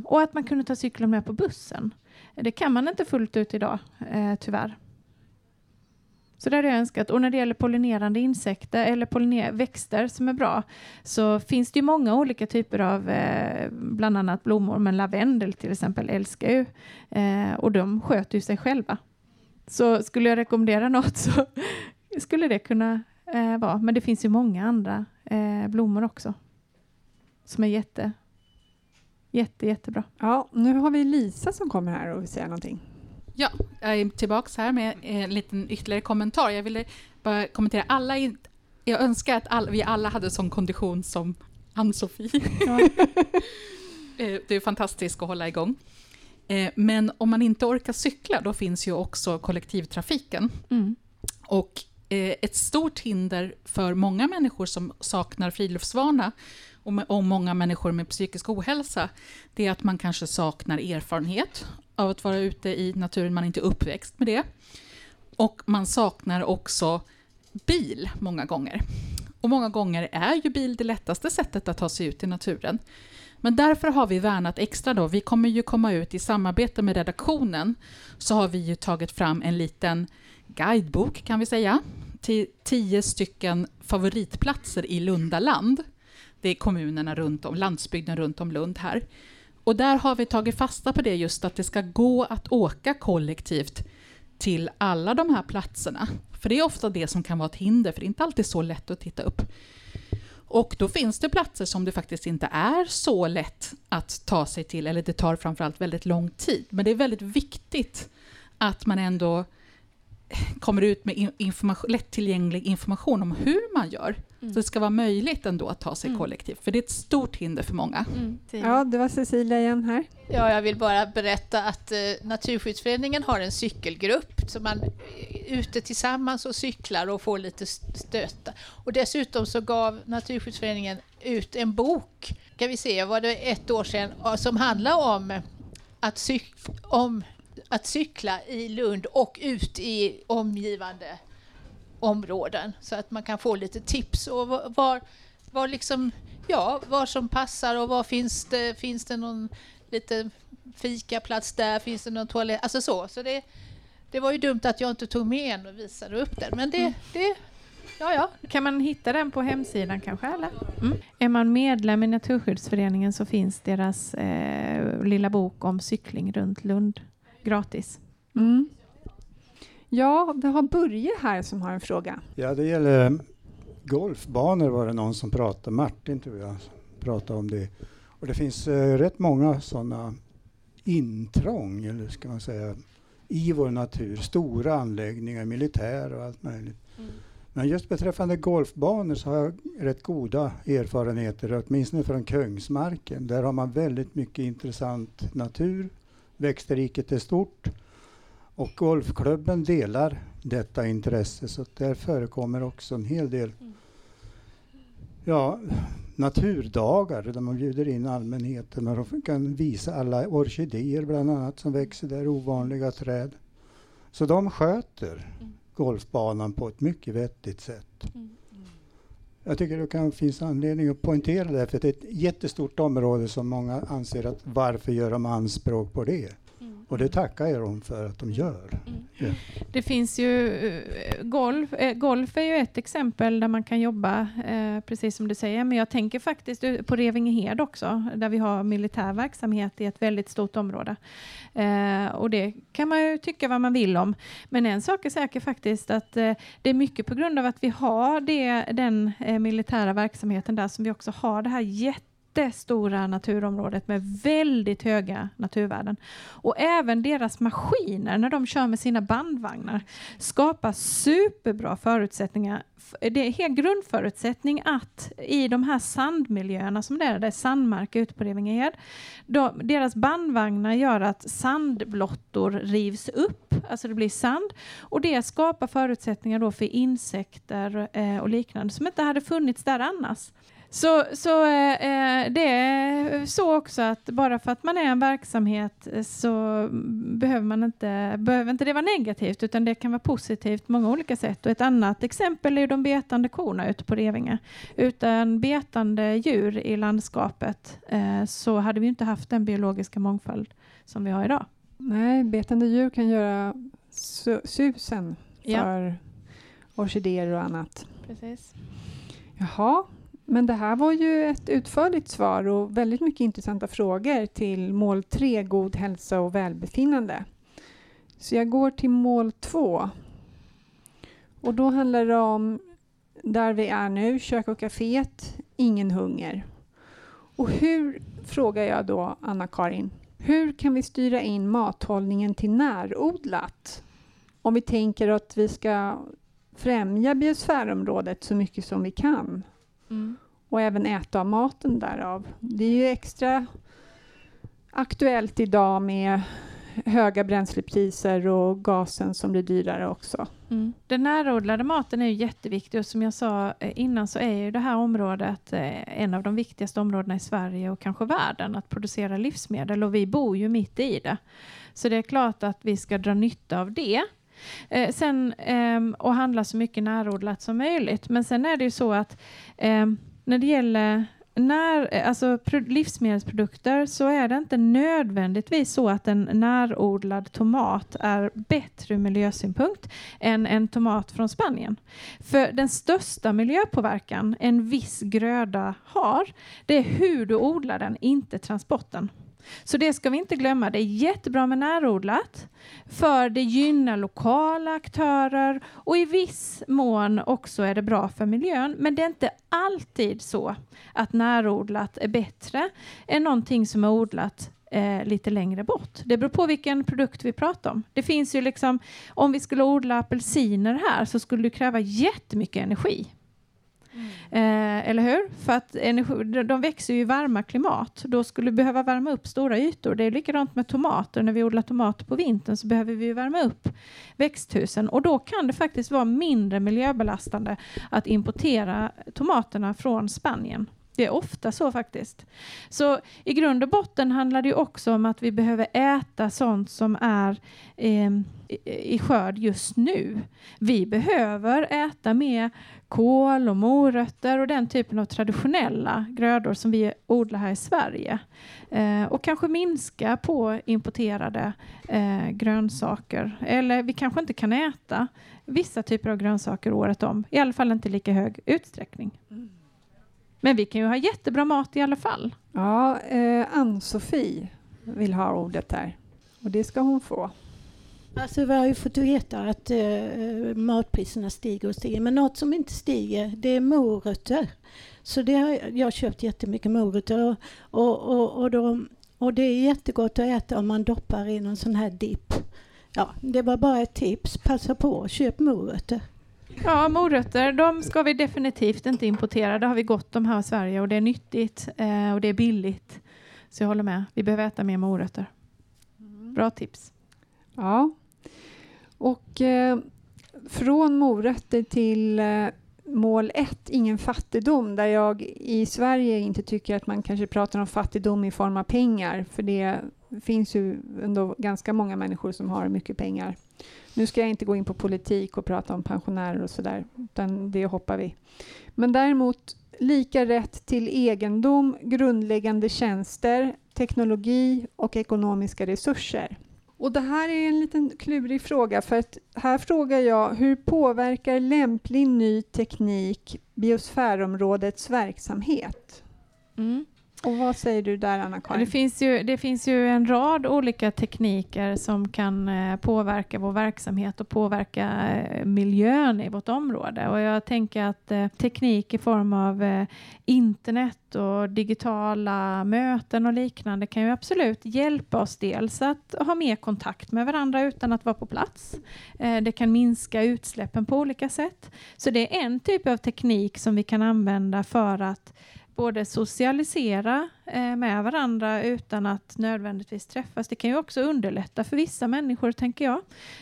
Och att man kunde ta cykeln med på bussen. Det kan man inte fullt ut idag, tyvärr. Så det hade jag önskat. Och när det gäller pollinerande insekter eller polliner växter som är bra så finns det ju många olika typer av eh, bland annat blommor, men lavendel till exempel älskar ju eh, och de sköter ju sig själva. Så skulle jag rekommendera något så skulle det kunna eh, vara. Men det finns ju många andra eh, blommor också som är jätte, jätte, jättebra. Ja, nu har vi Lisa som kommer här och vill säga någonting. Ja, jag är tillbaka här med en liten ytterligare kommentar. Jag ville bara kommentera alla. In, jag önskar att all, vi alla hade sån kondition som Ann-Sofie. Ja. Eh, det är fantastiskt att hålla igång. Eh, men om man inte orkar cykla, då finns ju också kollektivtrafiken. Mm. Och eh, ett stort hinder för många människor som saknar friluftsvana och många människor med psykisk ohälsa, det är att man kanske saknar erfarenhet av att vara ute i naturen, man är inte uppväxt med det. Och man saknar också bil många gånger. Och många gånger är ju bil det lättaste sättet att ta sig ut i naturen. Men därför har vi värnat extra då. Vi kommer ju komma ut i samarbete med redaktionen, så har vi ju tagit fram en liten guidebok kan vi säga, till tio stycken favoritplatser i Lundaland. Det är kommunerna runt om, landsbygden runt om Lund här. Och där har vi tagit fasta på det just att det ska gå att åka kollektivt till alla de här platserna. För det är ofta det som kan vara ett hinder, för det är inte alltid så lätt att titta upp. Och då finns det platser som det faktiskt inte är så lätt att ta sig till, eller det tar framförallt väldigt lång tid. Men det är väldigt viktigt att man ändå kommer ut med information, lättillgänglig information om hur man gör. Mm. Så det ska vara möjligt ändå att ta sig mm. kollektivt, för det är ett stort hinder för många. Mm. Ja, det var Cecilia igen här. Ja, jag vill bara berätta att eh, Naturskyddsföreningen har en cykelgrupp, så man är ute tillsammans och cyklar och får lite stöta. Och dessutom så gav Naturskyddsföreningen ut en bok, kan vi se, var det ett år sedan, som handlar om att, cyk om att cykla i Lund och ut i omgivande områden så att man kan få lite tips och var, var liksom, ja, var som passar och var finns det, finns det någon lite fikaplats där, finns det någon toalett, alltså så. Så det, det var ju dumt att jag inte tog med en och visade upp den, men det, mm. det Ja, ja. Kan man hitta den på hemsidan kanske? Eller? Mm. Är man medlem i Naturskyddsföreningen så finns deras eh, lilla bok om cykling runt Lund gratis. Mm. Ja, vi har Börje här som har en fråga. Ja, det gäller golfbanor var det någon som pratade, Martin tror jag, pratade om det. Och det finns eh, rätt många sådana intrång, eller ska man säga, i vår natur. Stora anläggningar, militär och allt möjligt. Mm. Men just beträffande golfbanor så har jag rätt goda erfarenheter, åtminstone från Kungsmarken. Där har man väldigt mycket intressant natur. Växtriket är stort och golfklubben delar detta intresse så där förekommer också en hel del mm. ja, naturdagar där man bjuder in allmänheten och de kan visa alla orkidéer bland annat som växer där, ovanliga träd. Så de sköter mm. golfbanan på ett mycket vettigt sätt. Mm. Jag tycker det kan finnas anledning att poängtera det, för det är ett jättestort område som många anser att varför gör de anspråk på det? Och det tackar jag dem för att de gör. Mm. Det finns ju uh, golf. Uh, golf är ju ett exempel där man kan jobba, uh, precis som du säger. Men jag tänker faktiskt på Revingehed också, där vi har militär verksamhet i ett väldigt stort område. och det kan man ju tycka vad man vill om. Men en sak är säker faktiskt att det är mycket på grund av att vi har det, den militära verksamheten där som vi också har det här jätte jättestora naturområdet med väldigt höga naturvärden. Och även deras maskiner, när de kör med sina bandvagnar, skapar superbra förutsättningar. Det är helt grundförutsättning att i de här sandmiljöerna som det är, det är sandmark ute på Revingehed, deras bandvagnar gör att sandblottor rivs upp, alltså det blir sand, och det skapar förutsättningar då för insekter eh, och liknande som inte hade funnits där annars. Så, så eh, det är så också att bara för att man är en verksamhet eh, så behöver, man inte, behöver inte det vara negativt utan det kan vara positivt på många olika sätt. Och ett annat exempel är de betande korna ute på Revinge. Utan betande djur i landskapet eh, så hade vi inte haft den biologiska mångfald som vi har idag. Nej, betande djur kan göra su susen Ja. för orkidéer och annat. Precis. Jaha, men det här var ju ett utförligt svar och väldigt mycket intressanta frågor till mål 3, god hälsa och välbefinnande. Så jag går till mål 2. Och då handlar det om där vi är nu, kök och kaféet, ingen hunger. Och hur, frågar jag då Anna-Karin, hur kan vi styra in mathållningen till närodlat? Om vi tänker att vi ska främja biosfärområdet så mycket som vi kan Mm. och även äta av maten därav. Det är ju extra aktuellt idag med höga bränslepriser och gasen som blir dyrare också. Mm. Den närodlade maten är ju jätteviktig och som jag sa eh, innan så är ju det här området eh, en av de viktigaste områdena i Sverige och kanske världen att producera livsmedel och vi bor ju mitt i det. Så det är klart att vi ska dra nytta av det. Eh, sen, ehm, och handla så mycket närodlat som möjligt. Men sen är det ju så att ehm, när det gäller när, eh, alltså livsmedelsprodukter så är det inte nödvändigtvis så att en närodlad tomat är bättre ur miljösynpunkt än en tomat från Spanien. För den största miljöpåverkan en viss gröda har, det är hur du odlar den, inte transporten. Så det ska vi inte glömma. Det är jättebra med närodlat för det gynnar lokala aktörer och i viss mån också är det bra för miljön. Men det är inte alltid så att närodlat är bättre än någonting som är odlat eh, lite längre bort. Det beror på vilken produkt vi pratar om. Det finns ju liksom, om vi skulle odla apelsiner här så skulle det kräva jättemycket energi. Mm. Eh, eller hur? För att energi, de- de växer ju i varma klimat. Då skulle vi behöva värma upp stora ytor. Det är likadant med tomater. När vi odlar tomater på vintern så behöver vi ju värma upp växthusen. Och då kan det faktiskt vara mindre miljöbelastande att importera tomaterna från Spanien. Det är ofta så faktiskt. Så i grund och botten handlar det ju också om att vi behöver äta sånt som är eh, i, skörd just nu. Vi behöver äta mer kål och morötter och den typen av traditionella grödor som vi odlar här i Sverige. Eh, och kanske minska på importerade eh, grönsaker. Eller vi kanske inte kan äta vissa typer av grönsaker året om. I alla fall inte i lika hög utsträckning. Mm. Men vi kan ju ha jättebra mat i alla fall. Ja, eh, Ann-Sofie vill ha ordet där och det ska hon få. Alltså vi har ju fått veta att eh, matpriserna stiger och stiger. Men något som inte stiger, det är morötter. Så det har jag, jag har köpt jättemycket morötter och, och, och, och, då, och det är jättegott att äta om man doppar i någon sån här dipp. Ja, det var bara ett tips. Passa på, köp morötter. Ja, morötter, de ska vi definitivt inte importera. Det har vi gott om här i Sverige och det är nyttigt eh, och det är billigt. Så jag håller med. Vi behöver äta mer morötter. Bra tips. Ja. Och eh, från morötter till eh, mål ett, ingen fattigdom, där jag i Sverige inte tycker att man kanske pratar om fattigdom i form av pengar, för det finns ju ändå ganska många människor som har mycket pengar. Nu ska jag inte gå in på politik och prata om pensionärer och sådär, utan det hoppar vi. Men däremot lika rätt till egendom, grundläggande tjänster, teknologi och ekonomiska resurser. Och det här är en liten klurig fråga för att här frågar jag hur påverkar lämplig ny teknik biosfärområdets verksamhet? Mm. Och vad säger du där, Anna-Karin? Det finns, ju, det finns ju en rad olika tekniker som kan eh, påverka vår verksamhet och påverka eh, miljön i vårt område. Och jag tänker att eh, teknik i form av internet och digitala möten och liknande kan ju absolut hjälpa oss dels att ha mer kontakt med varandra utan att vara på plats. Det kan minska utsläppen på olika sätt. Så det är en typ av teknik som vi kan använda för att både socialisera eh, med varandra utan att nödvändigtvis träffas. Det kan ju också underlätta för vissa människor, tänker jag,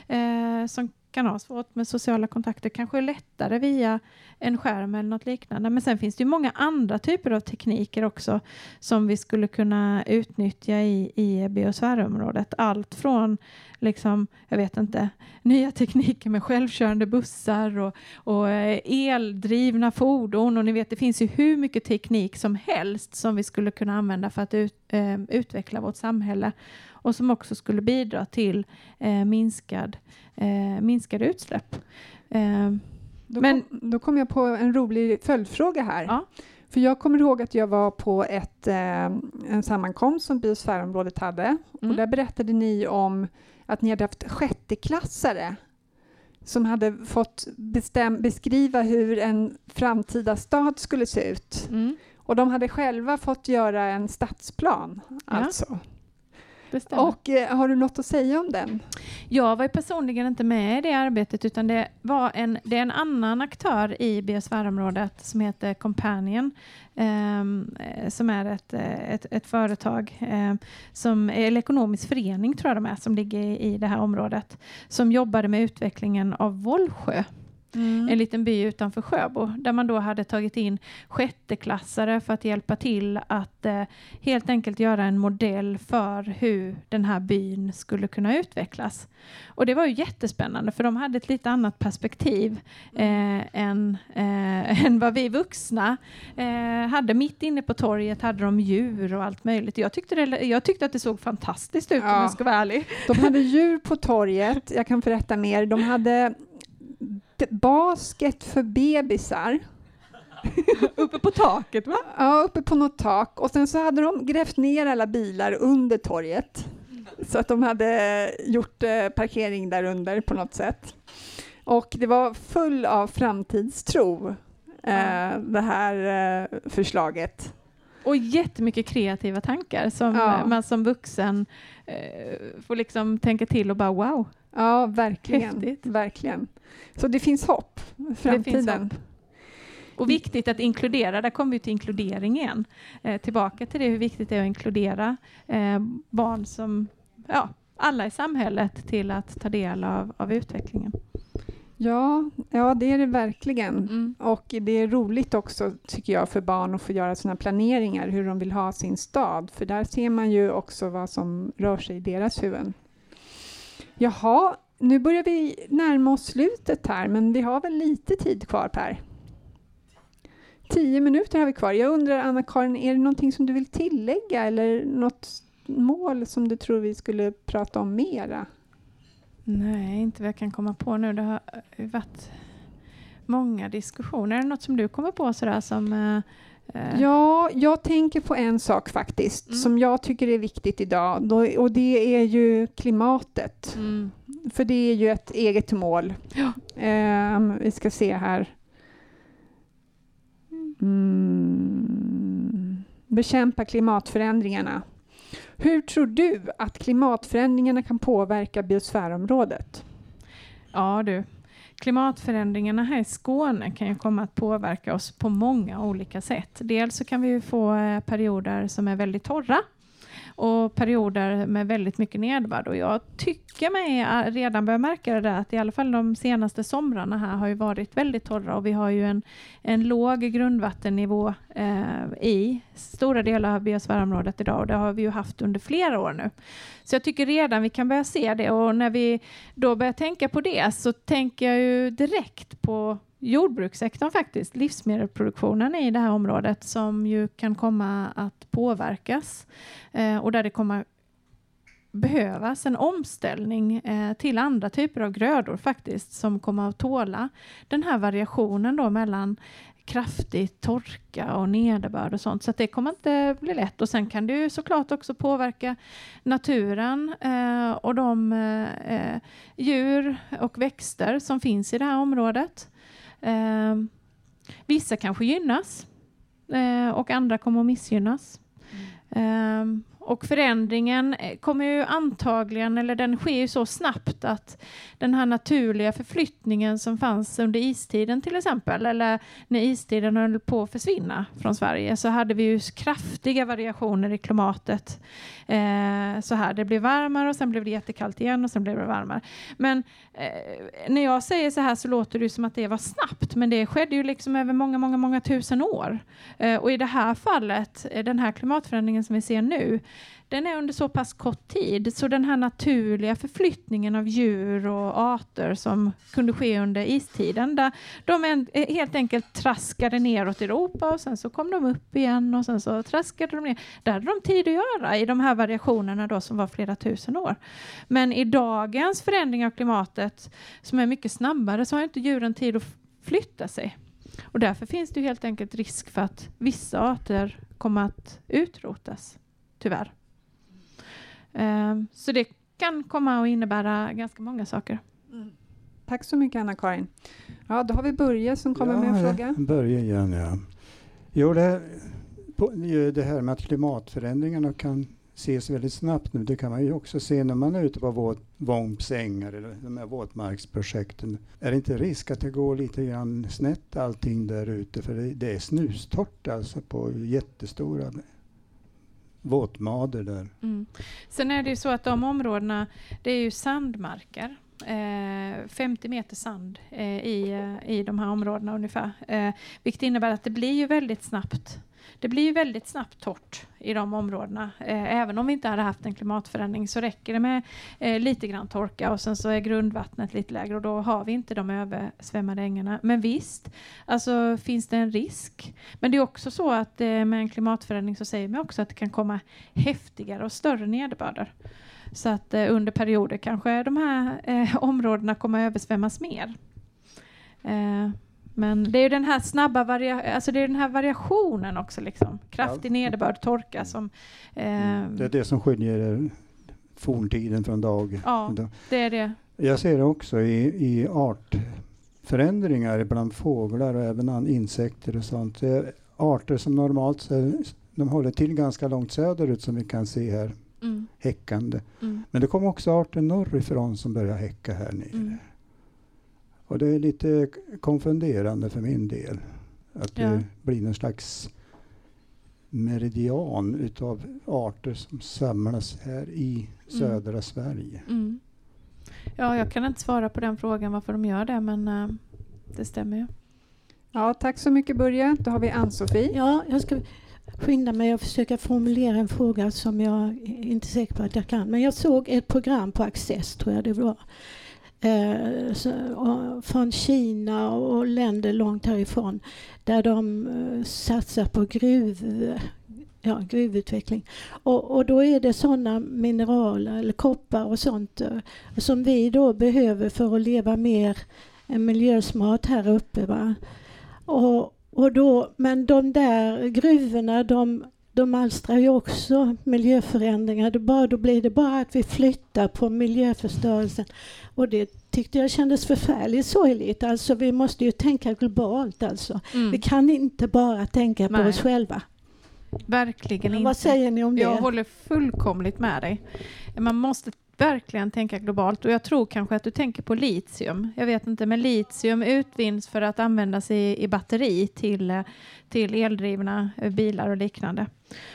eh, som kan ha svårt med sociala kontakter, kanske lättare via en skärm eller något liknande. Men sen finns det ju många andra typer av tekniker också som vi skulle kunna utnyttja i, i biosfärområdet. Allt från, liksom, jag vet inte, nya tekniker med självkörande bussar och, och eh, eldrivna fordon och ni vet, det finns ju hur mycket teknik som helst som vi skulle kunna använda för att ut, eh, utveckla vårt samhälle och som också skulle bidra till eh, minskad, eh, minskade utsläpp. Eh, Då, men- kom, då kom jag på en rolig följdfråga här. Ja. För jag kommer ihåg att jag var på ett, eh, en sammankomst som biosfärområdet hade. Och Mm. där berättade ni om att ni hade haft sjätteklassare som hade fått bestäm, beskriva hur en framtida stad skulle se ut. Mm. Och de hade själva fått göra en stadsplan, alltså. Och eh, har du något att säga om den? Jag var ju personligen inte med i det arbetet utan det var en, det är en annan aktör i biosfärområdet som heter Companion ehm, eh, som är ett, eh, ett, ett företag eh, som eller ekonomisk förening tror jag de är som ligger i, i det här området som jobbade med utvecklingen av Vollsjö. En liten by utanför Sjöbo där man då hade tagit in sjätteklassare för att hjälpa till att eh, helt enkelt göra en modell för hur den här byn skulle kunna utvecklas. Och det var ju jättespännande för de hade ett lite annat perspektiv eh, än, eh, än vad vi vuxna eh, hade. Mitt inne på torget hade de djur och allt möjligt. Jag tyckte, det, jag tyckte att det såg fantastiskt ut om Ja. jag ska vara ärlig. De hade djur på torget, jag kan berätta mer. De hade basket för bebisar. uppe på taket va? Ja, uppe på något tak. Och sen så hade de grävt ner alla bilar under torget. Så att de hade gjort eh, parkering där under på något sätt. Och det var full av framtidstro, eh, det här eh, förslaget. Och jättemycket kreativa tankar som Ja. eh, man som vuxen eh, får liksom tänka till och bara wow. Ja, verkligen. Häftigt. verkligen. Så det finns hopp för Det finns framtiden. hopp. Och viktigt att inkludera, där kommer vi till inkludering igen. Eh, tillbaka till det hur viktigt det är att inkludera eh, barn som, ja, alla i samhället till att ta del av, av utvecklingen. Ja, ja, det är det verkligen. Mm. Och det är roligt också, tycker jag, för barn att få göra sina planeringar, hur de vill ha sin stad. För där ser man ju också vad som rör sig i deras huvuden. Jaha, nu börjar vi närma oss slutet här, men vi har väl lite tid kvar, Per? Tio minuter har vi kvar. Jag undrar, Anna-Karin, är det någonting som du vill tillägga eller något mål som du tror vi skulle prata om mera? Nej, inte vad jag kan komma på nu. Det har eh, varit många diskussioner. Är det något som du kommer på sådär som eh, eh, Ja, jag tänker på en sak faktiskt Mm. som jag tycker är viktigt idag då, och det är ju klimatet. Mm. För det är ju ett eget mål. Ehm, vi ska se här. Mm. Bekämpa klimatförändringarna. Hur tror du att klimatförändringarna kan påverka biosfärområdet? Ja du, klimatförändringarna här i Skåne kan ju komma att påverka oss på många olika sätt. Dels så kan vi ju få eh, perioder som är väldigt torra och perioder med väldigt mycket nedbörd. Och jag tycker mig redan börja märka det där att i alla fall de senaste somrarna här har ju varit väldigt torra och vi har ju en, en låg grundvattennivå eh, i stora delar av biosfärområdet idag och det har vi ju haft under flera år nu. Så jag tycker redan vi kan börja se det och när vi då börjar tänka på det så tänker jag ju direkt på jordbrukssektorn faktiskt, livsmedelsproduktionen i det här området som ju kan komma att påverkas eh, och där det kommer behövas en omställning eh, till andra typer av grödor faktiskt som kommer att tåla den här variationen då mellan kraftig torka och nederbörd och sånt. Så att det kommer inte bli lätt. Och sen kan det ju såklart också påverka naturen eh, och de eh, eh djur och växter som finns i det här området. Eh, vissa kanske gynnas eh, och andra kommer att missgynnas. Um, och förändringen eh, kommer ju antagligen, eller den sker ju så snabbt att den här naturliga förflyttningen som fanns under istiden till exempel, eller när istiden höll på att försvinna från Sverige, så hade vi ju kraftiga variationer i klimatet. Eh, så här, det blev varmare och sen blev det jättekallt igen och sen blev det varmare. Men eh, när jag säger så här så låter det som att det var snabbt, men det skedde ju liksom över många, många, många tusen år. Eh, och i det här fallet, eh, den här klimatförändringen som vi ser nu, den är under så pass kort tid så den här naturliga förflyttningen av djur och arter som kunde ske under istiden, där de en, eh, helt enkelt traskade neråt i Europa och sen så kom de upp igen och sen så traskade de ner. Där hade de tid att göra i de här variationerna då som var flera tusen år. Men i dagens förändring av klimatet som är mycket snabbare så har inte djuren tid att flytta sig. Och därför finns det helt enkelt risk för att vissa arter kommer att utrotas, tyvärr. Um, så det kan komma att innebära ganska många saker. Mm. Tack så mycket Anna-Karin. Ja, då har vi Börje som kommer ja, med en fråga. Börje igen, ja. Jo, det, det här med att klimatförändringarna kan ses väldigt snabbt nu, det kan man ju också se när man är ute på våt, Vombsängar eller de här våtmarksprojekten. Är det inte risk att det går lite grann snett allting där ute? För det, det är snustorrt alltså på jättestora våtmader där. Mm. Sen är det ju så att de områdena, det är ju sandmarker. Eh, 50 meter sand eh, i, eh, i de här områdena ungefär. Eh, vilket innebär att det blir ju väldigt snabbt det blir ju väldigt snabbt torrt i de områdena. Eh, även om vi inte hade haft en klimatförändring så räcker det med eh, lite grann torka och sen så är grundvattnet lite lägre och då har vi inte de översvämmade ängarna. Men visst, alltså finns det en risk. Men det är också så att eh, med en klimatförändring så säger man också att det kan komma häftigare och större nederbörder. Så att eh, under perioder kanske de här eh, områdena kommer översvämmas mer. Eh, men det är ju den här snabba varia alltså det är den här variationen också, liksom. kraftig ja. nederbörd, torka som... Eh, det är det som skiljer forntiden från dag. Ja, det är det. Jag ser det också i, i artförändringar bland fåglar och även insekter och sånt. Arter som normalt de håller till ganska långt söderut som vi kan se här, mm. häckande. Mm. Men det kommer också arter norrifrån som börjar häcka här nere. Mm. Och det är lite konfunderande för min del. Att ja. det blir någon slags meridian utav arter som samlas här i mm. södra mm. Sverige. Mm. Ja, jag kan inte svara på den frågan varför de gör det, men uh, det stämmer ju. Ja, tack så mycket Börje. Då har vi Ann-Sofie. Ja, jag ska skynda mig att försöka formulera en fråga som jag inte är säker på att jag kan. Men jag såg ett program på Access, tror jag det var, eh, så, från Kina och länder långt härifrån där de eh, satsar på gruv, ja, gruvutveckling. Och, och då är det sådana mineraler eller koppar och sånt eh, som vi då behöver för att leva mer miljösmart här uppe. Va? Och, och då, men de där gruvorna de de alstrar ju också miljöförändringar. Det bara, då blir det bara att vi flyttar på miljöförstörelsen. Och det tyckte jag kändes förfärligt sorgligt. Alltså vi måste ju tänka globalt alltså. Mm. Vi kan inte bara tänka Nej. på oss själva. Verkligen inte. Vad säger ni om det? Jag håller fullkomligt med dig. Man måste verkligen tänka globalt och jag tror kanske att du tänker på litium. Jag vet inte, men litium utvinns för att användas i, i batteri till, till eldrivna bilar och liknande.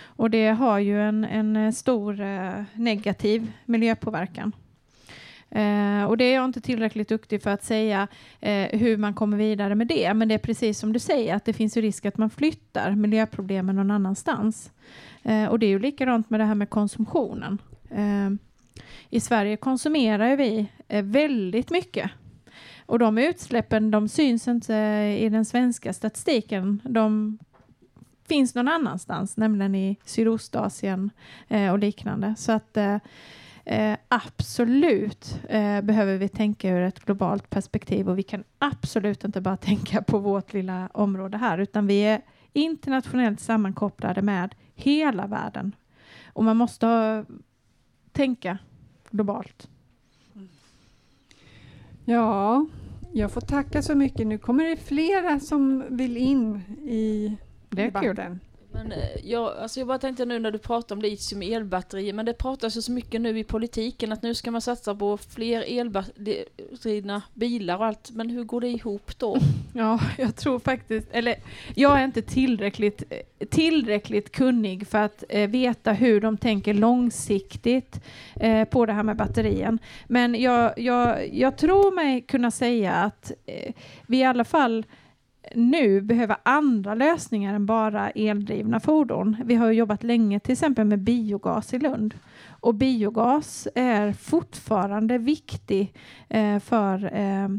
Och det har ju en, en stor eh, negativ miljöpåverkan. Eh, och det är jag inte tillräckligt duktig för att säga eh, hur man kommer vidare med det. Men det är precis som du säger att det finns ju risk att man flyttar miljöproblemen någon annanstans. Eh, och det är ju likadant med det här med konsumtionen. Eh, I Sverige konsumerar vi eh, väldigt mycket. Och de utsläppen de syns inte eh, i den svenska statistiken. De finns någon annanstans, nämligen i Sydostasien eh, och liknande. Så att eh, eh, absolut eh, behöver vi tänka ur ett globalt perspektiv och vi kan absolut inte bara tänka på vårt lilla område här utan vi är internationellt sammankopplade med hela världen. Och man måste tänka globalt. Ja, jag får tacka så mycket. Nu kommer det flera som vill in i Det är kul. Men eh, jag, alltså jag bara tänkte nu när du pratar om litium i elbatterier, men det pratas ju så mycket nu i politiken att nu ska man satsa på fler elbatteridrivna bilar och allt, men hur går det ihop då? Ja, jag tror faktiskt, eller jag är inte tillräckligt, eh, tillräckligt kunnig för att eh, veta hur de tänker långsiktigt eh, på det här med batterien. Men jag, jag, jag tror mig kunna säga att eh, vi i alla fall nu behöver andra lösningar än bara eldrivna fordon. Vi har ju jobbat länge till exempel med biogas i Lund. Och biogas är fortfarande viktig eh, för eh,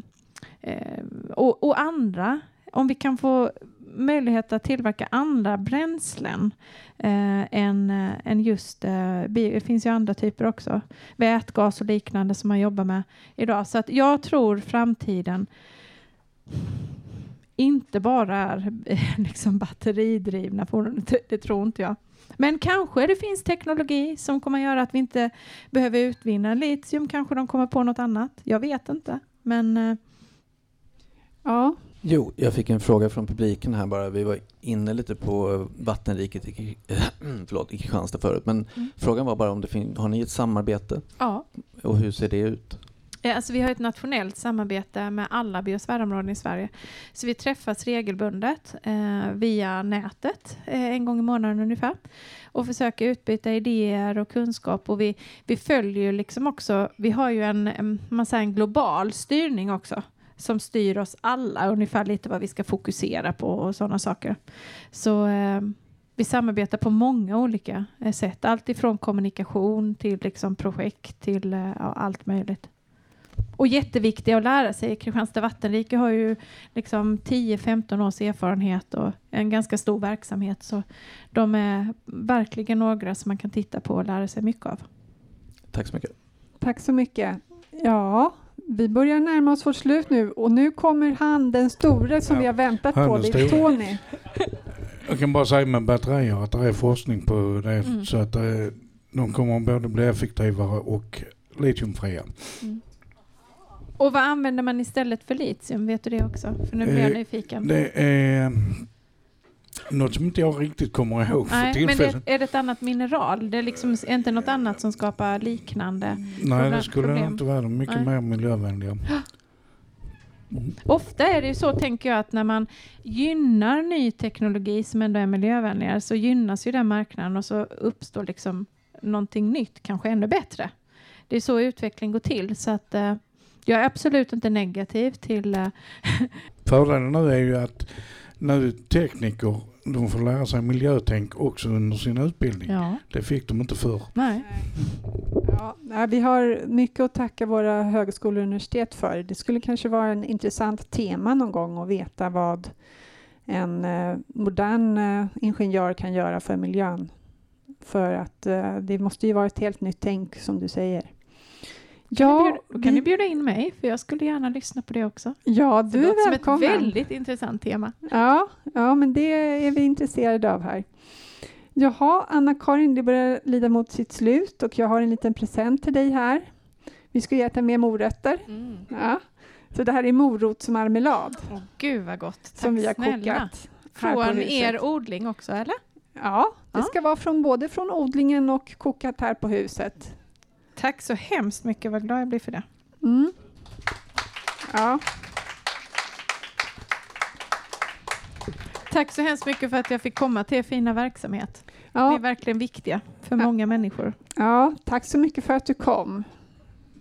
eh, och, och andra, om vi kan få möjlighet att tillverka andra bränslen eh, än, eh, än just eh, bio. Det finns ju andra typer också. Vätgas och liknande som man jobbar med idag. Så att jag tror framtiden inte bara är eh, liksom batteridrivna fordon. Det, tror inte jag. Men kanske det finns teknologi som kommer göra att vi inte behöver utvinna litium. Kanske de kommer på något annat. Jag vet inte. Men eh, ja. Jo, jag fick en fråga från publiken här bara. Vi var inne lite på vattenriket i, förlåt, i Kristianstad förut. Men Mm. frågan var bara om det finns, har ni ett samarbete? Ja. Och hur ser det ut? Eh, alltså vi har ett nationellt samarbete med alla biosfärområden i Sverige. Så vi träffas regelbundet eh, via nätet eh, en gång i månaden ungefär och försöker utbyta idéer och kunskap. Och vi, vi följer ju liksom också, vi har ju en, en, man säger en global styrning också som styr oss alla ungefär lite vad vi ska fokusera på och sådana saker. Så eh, vi samarbetar på många olika eh, sätt. Allt ifrån kommunikation till liksom projekt till eh, allt möjligt. Och jätteviktiga att lära sig. Kristianstad vattenrike har ju liksom 10-15 års erfarenhet och en ganska stor verksamhet. Så de är verkligen några som man kan titta på och lära sig mycket av. Tack så mycket. Tack så mycket. Ja, vi börjar närma oss vårt slut nu och nu kommer han, den store som Ja, vi har väntat på. Det är. Tony. Jag kan bara säga med batterier att det är forskning på det Mm. så att eh, de kommer både bli effektivare och litiumfria. Och vad använder man istället för litium? Vet du det också? För nu blir jag Eh, nyfiken. Det är något som inte jag riktigt kommer ihåg för Nej, men tillfället. det, är det ett annat mineral? Det är liksom inte något annat som skapar liknande Nej, problem- det skulle problem? inte vara. Mycket Nej. mer miljövänliga. Ofta är det ju så, tänker jag, att när man gynnar ny teknologi som ändå är miljövänligare så gynnas ju den marknaden och så uppstår liksom någonting nytt, kanske ännu bättre. Det är så utveckling går till. Så att, eh, jag är absolut inte negativ till... Eh, Fördelen nu är ju att nu tekniker de får lära sig miljötänk också under sin utbildning. Ja. Det fick de inte förr. nej. Ja, vi har mycket att tacka våra högskolor och universitet för. Det skulle kanske vara en intressant tema någon gång att veta vad en eh, modern eh, ingenjör kan göra för miljön. För att det måste ju vara ett helt nytt tänk som du säger. Ja, kan vi- ni bjuda in mig, för jag skulle gärna lyssna på det också. Ja, Det du låter är som ett välkommen. väldigt intressant tema. Ja, ja, men det är vi intresserade av här. Jaha, Anna-Karin, det börjar lida mot sitt slut och jag har en liten present till dig här. Vi ska äta mer morötter. Ja. Så det här är morotsmarmelad Åh, gud vad gott. Tack som vi har snälla. kokat. Från er odling också, eller? Ja, det ska vara från både från odlingen och kokat här på huset. Tack så hemskt mycket, vad glad jag blir för det. Mm. Ja. Tack så hemskt mycket för att jag fick komma till er fina verksamhet. Ja. Ni är verkligen viktiga för många människor. ja, tack så mycket för att du kom.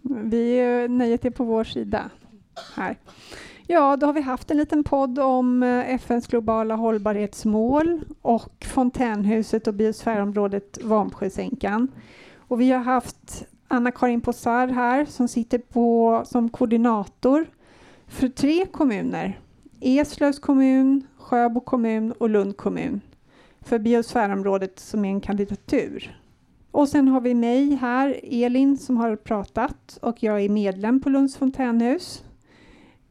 Vi nöjet är på vår sida. Här. Ja, då har vi haft en liten podd om eh, FNs globala hållbarhetsmål och fontänhuset och biosfärområdet Vamsjösänkan. Och vi har haft Anna-Karin Possar här som sitter på, som koordinator för tre kommuner. Eslövs kommun, Sjöbo kommun och Lund kommun för biosfärområdet som är en kandidatur. Och sen har vi mig här, Elin, som har pratat och jag är medlem på Lunds fontänhus.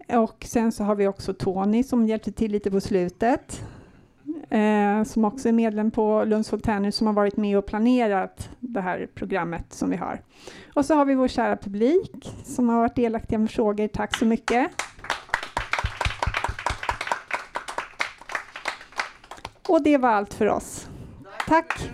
Och sen så har vi också Tony som hjälpte till lite på slutet. Eh, som också är medlem på Lunds fontänhus som har varit med och planerat det här programmet som vi har. Och så har vi vår kära publik som har varit delaktiga med frågor. Tack så mycket. Och det var allt för oss. Tack!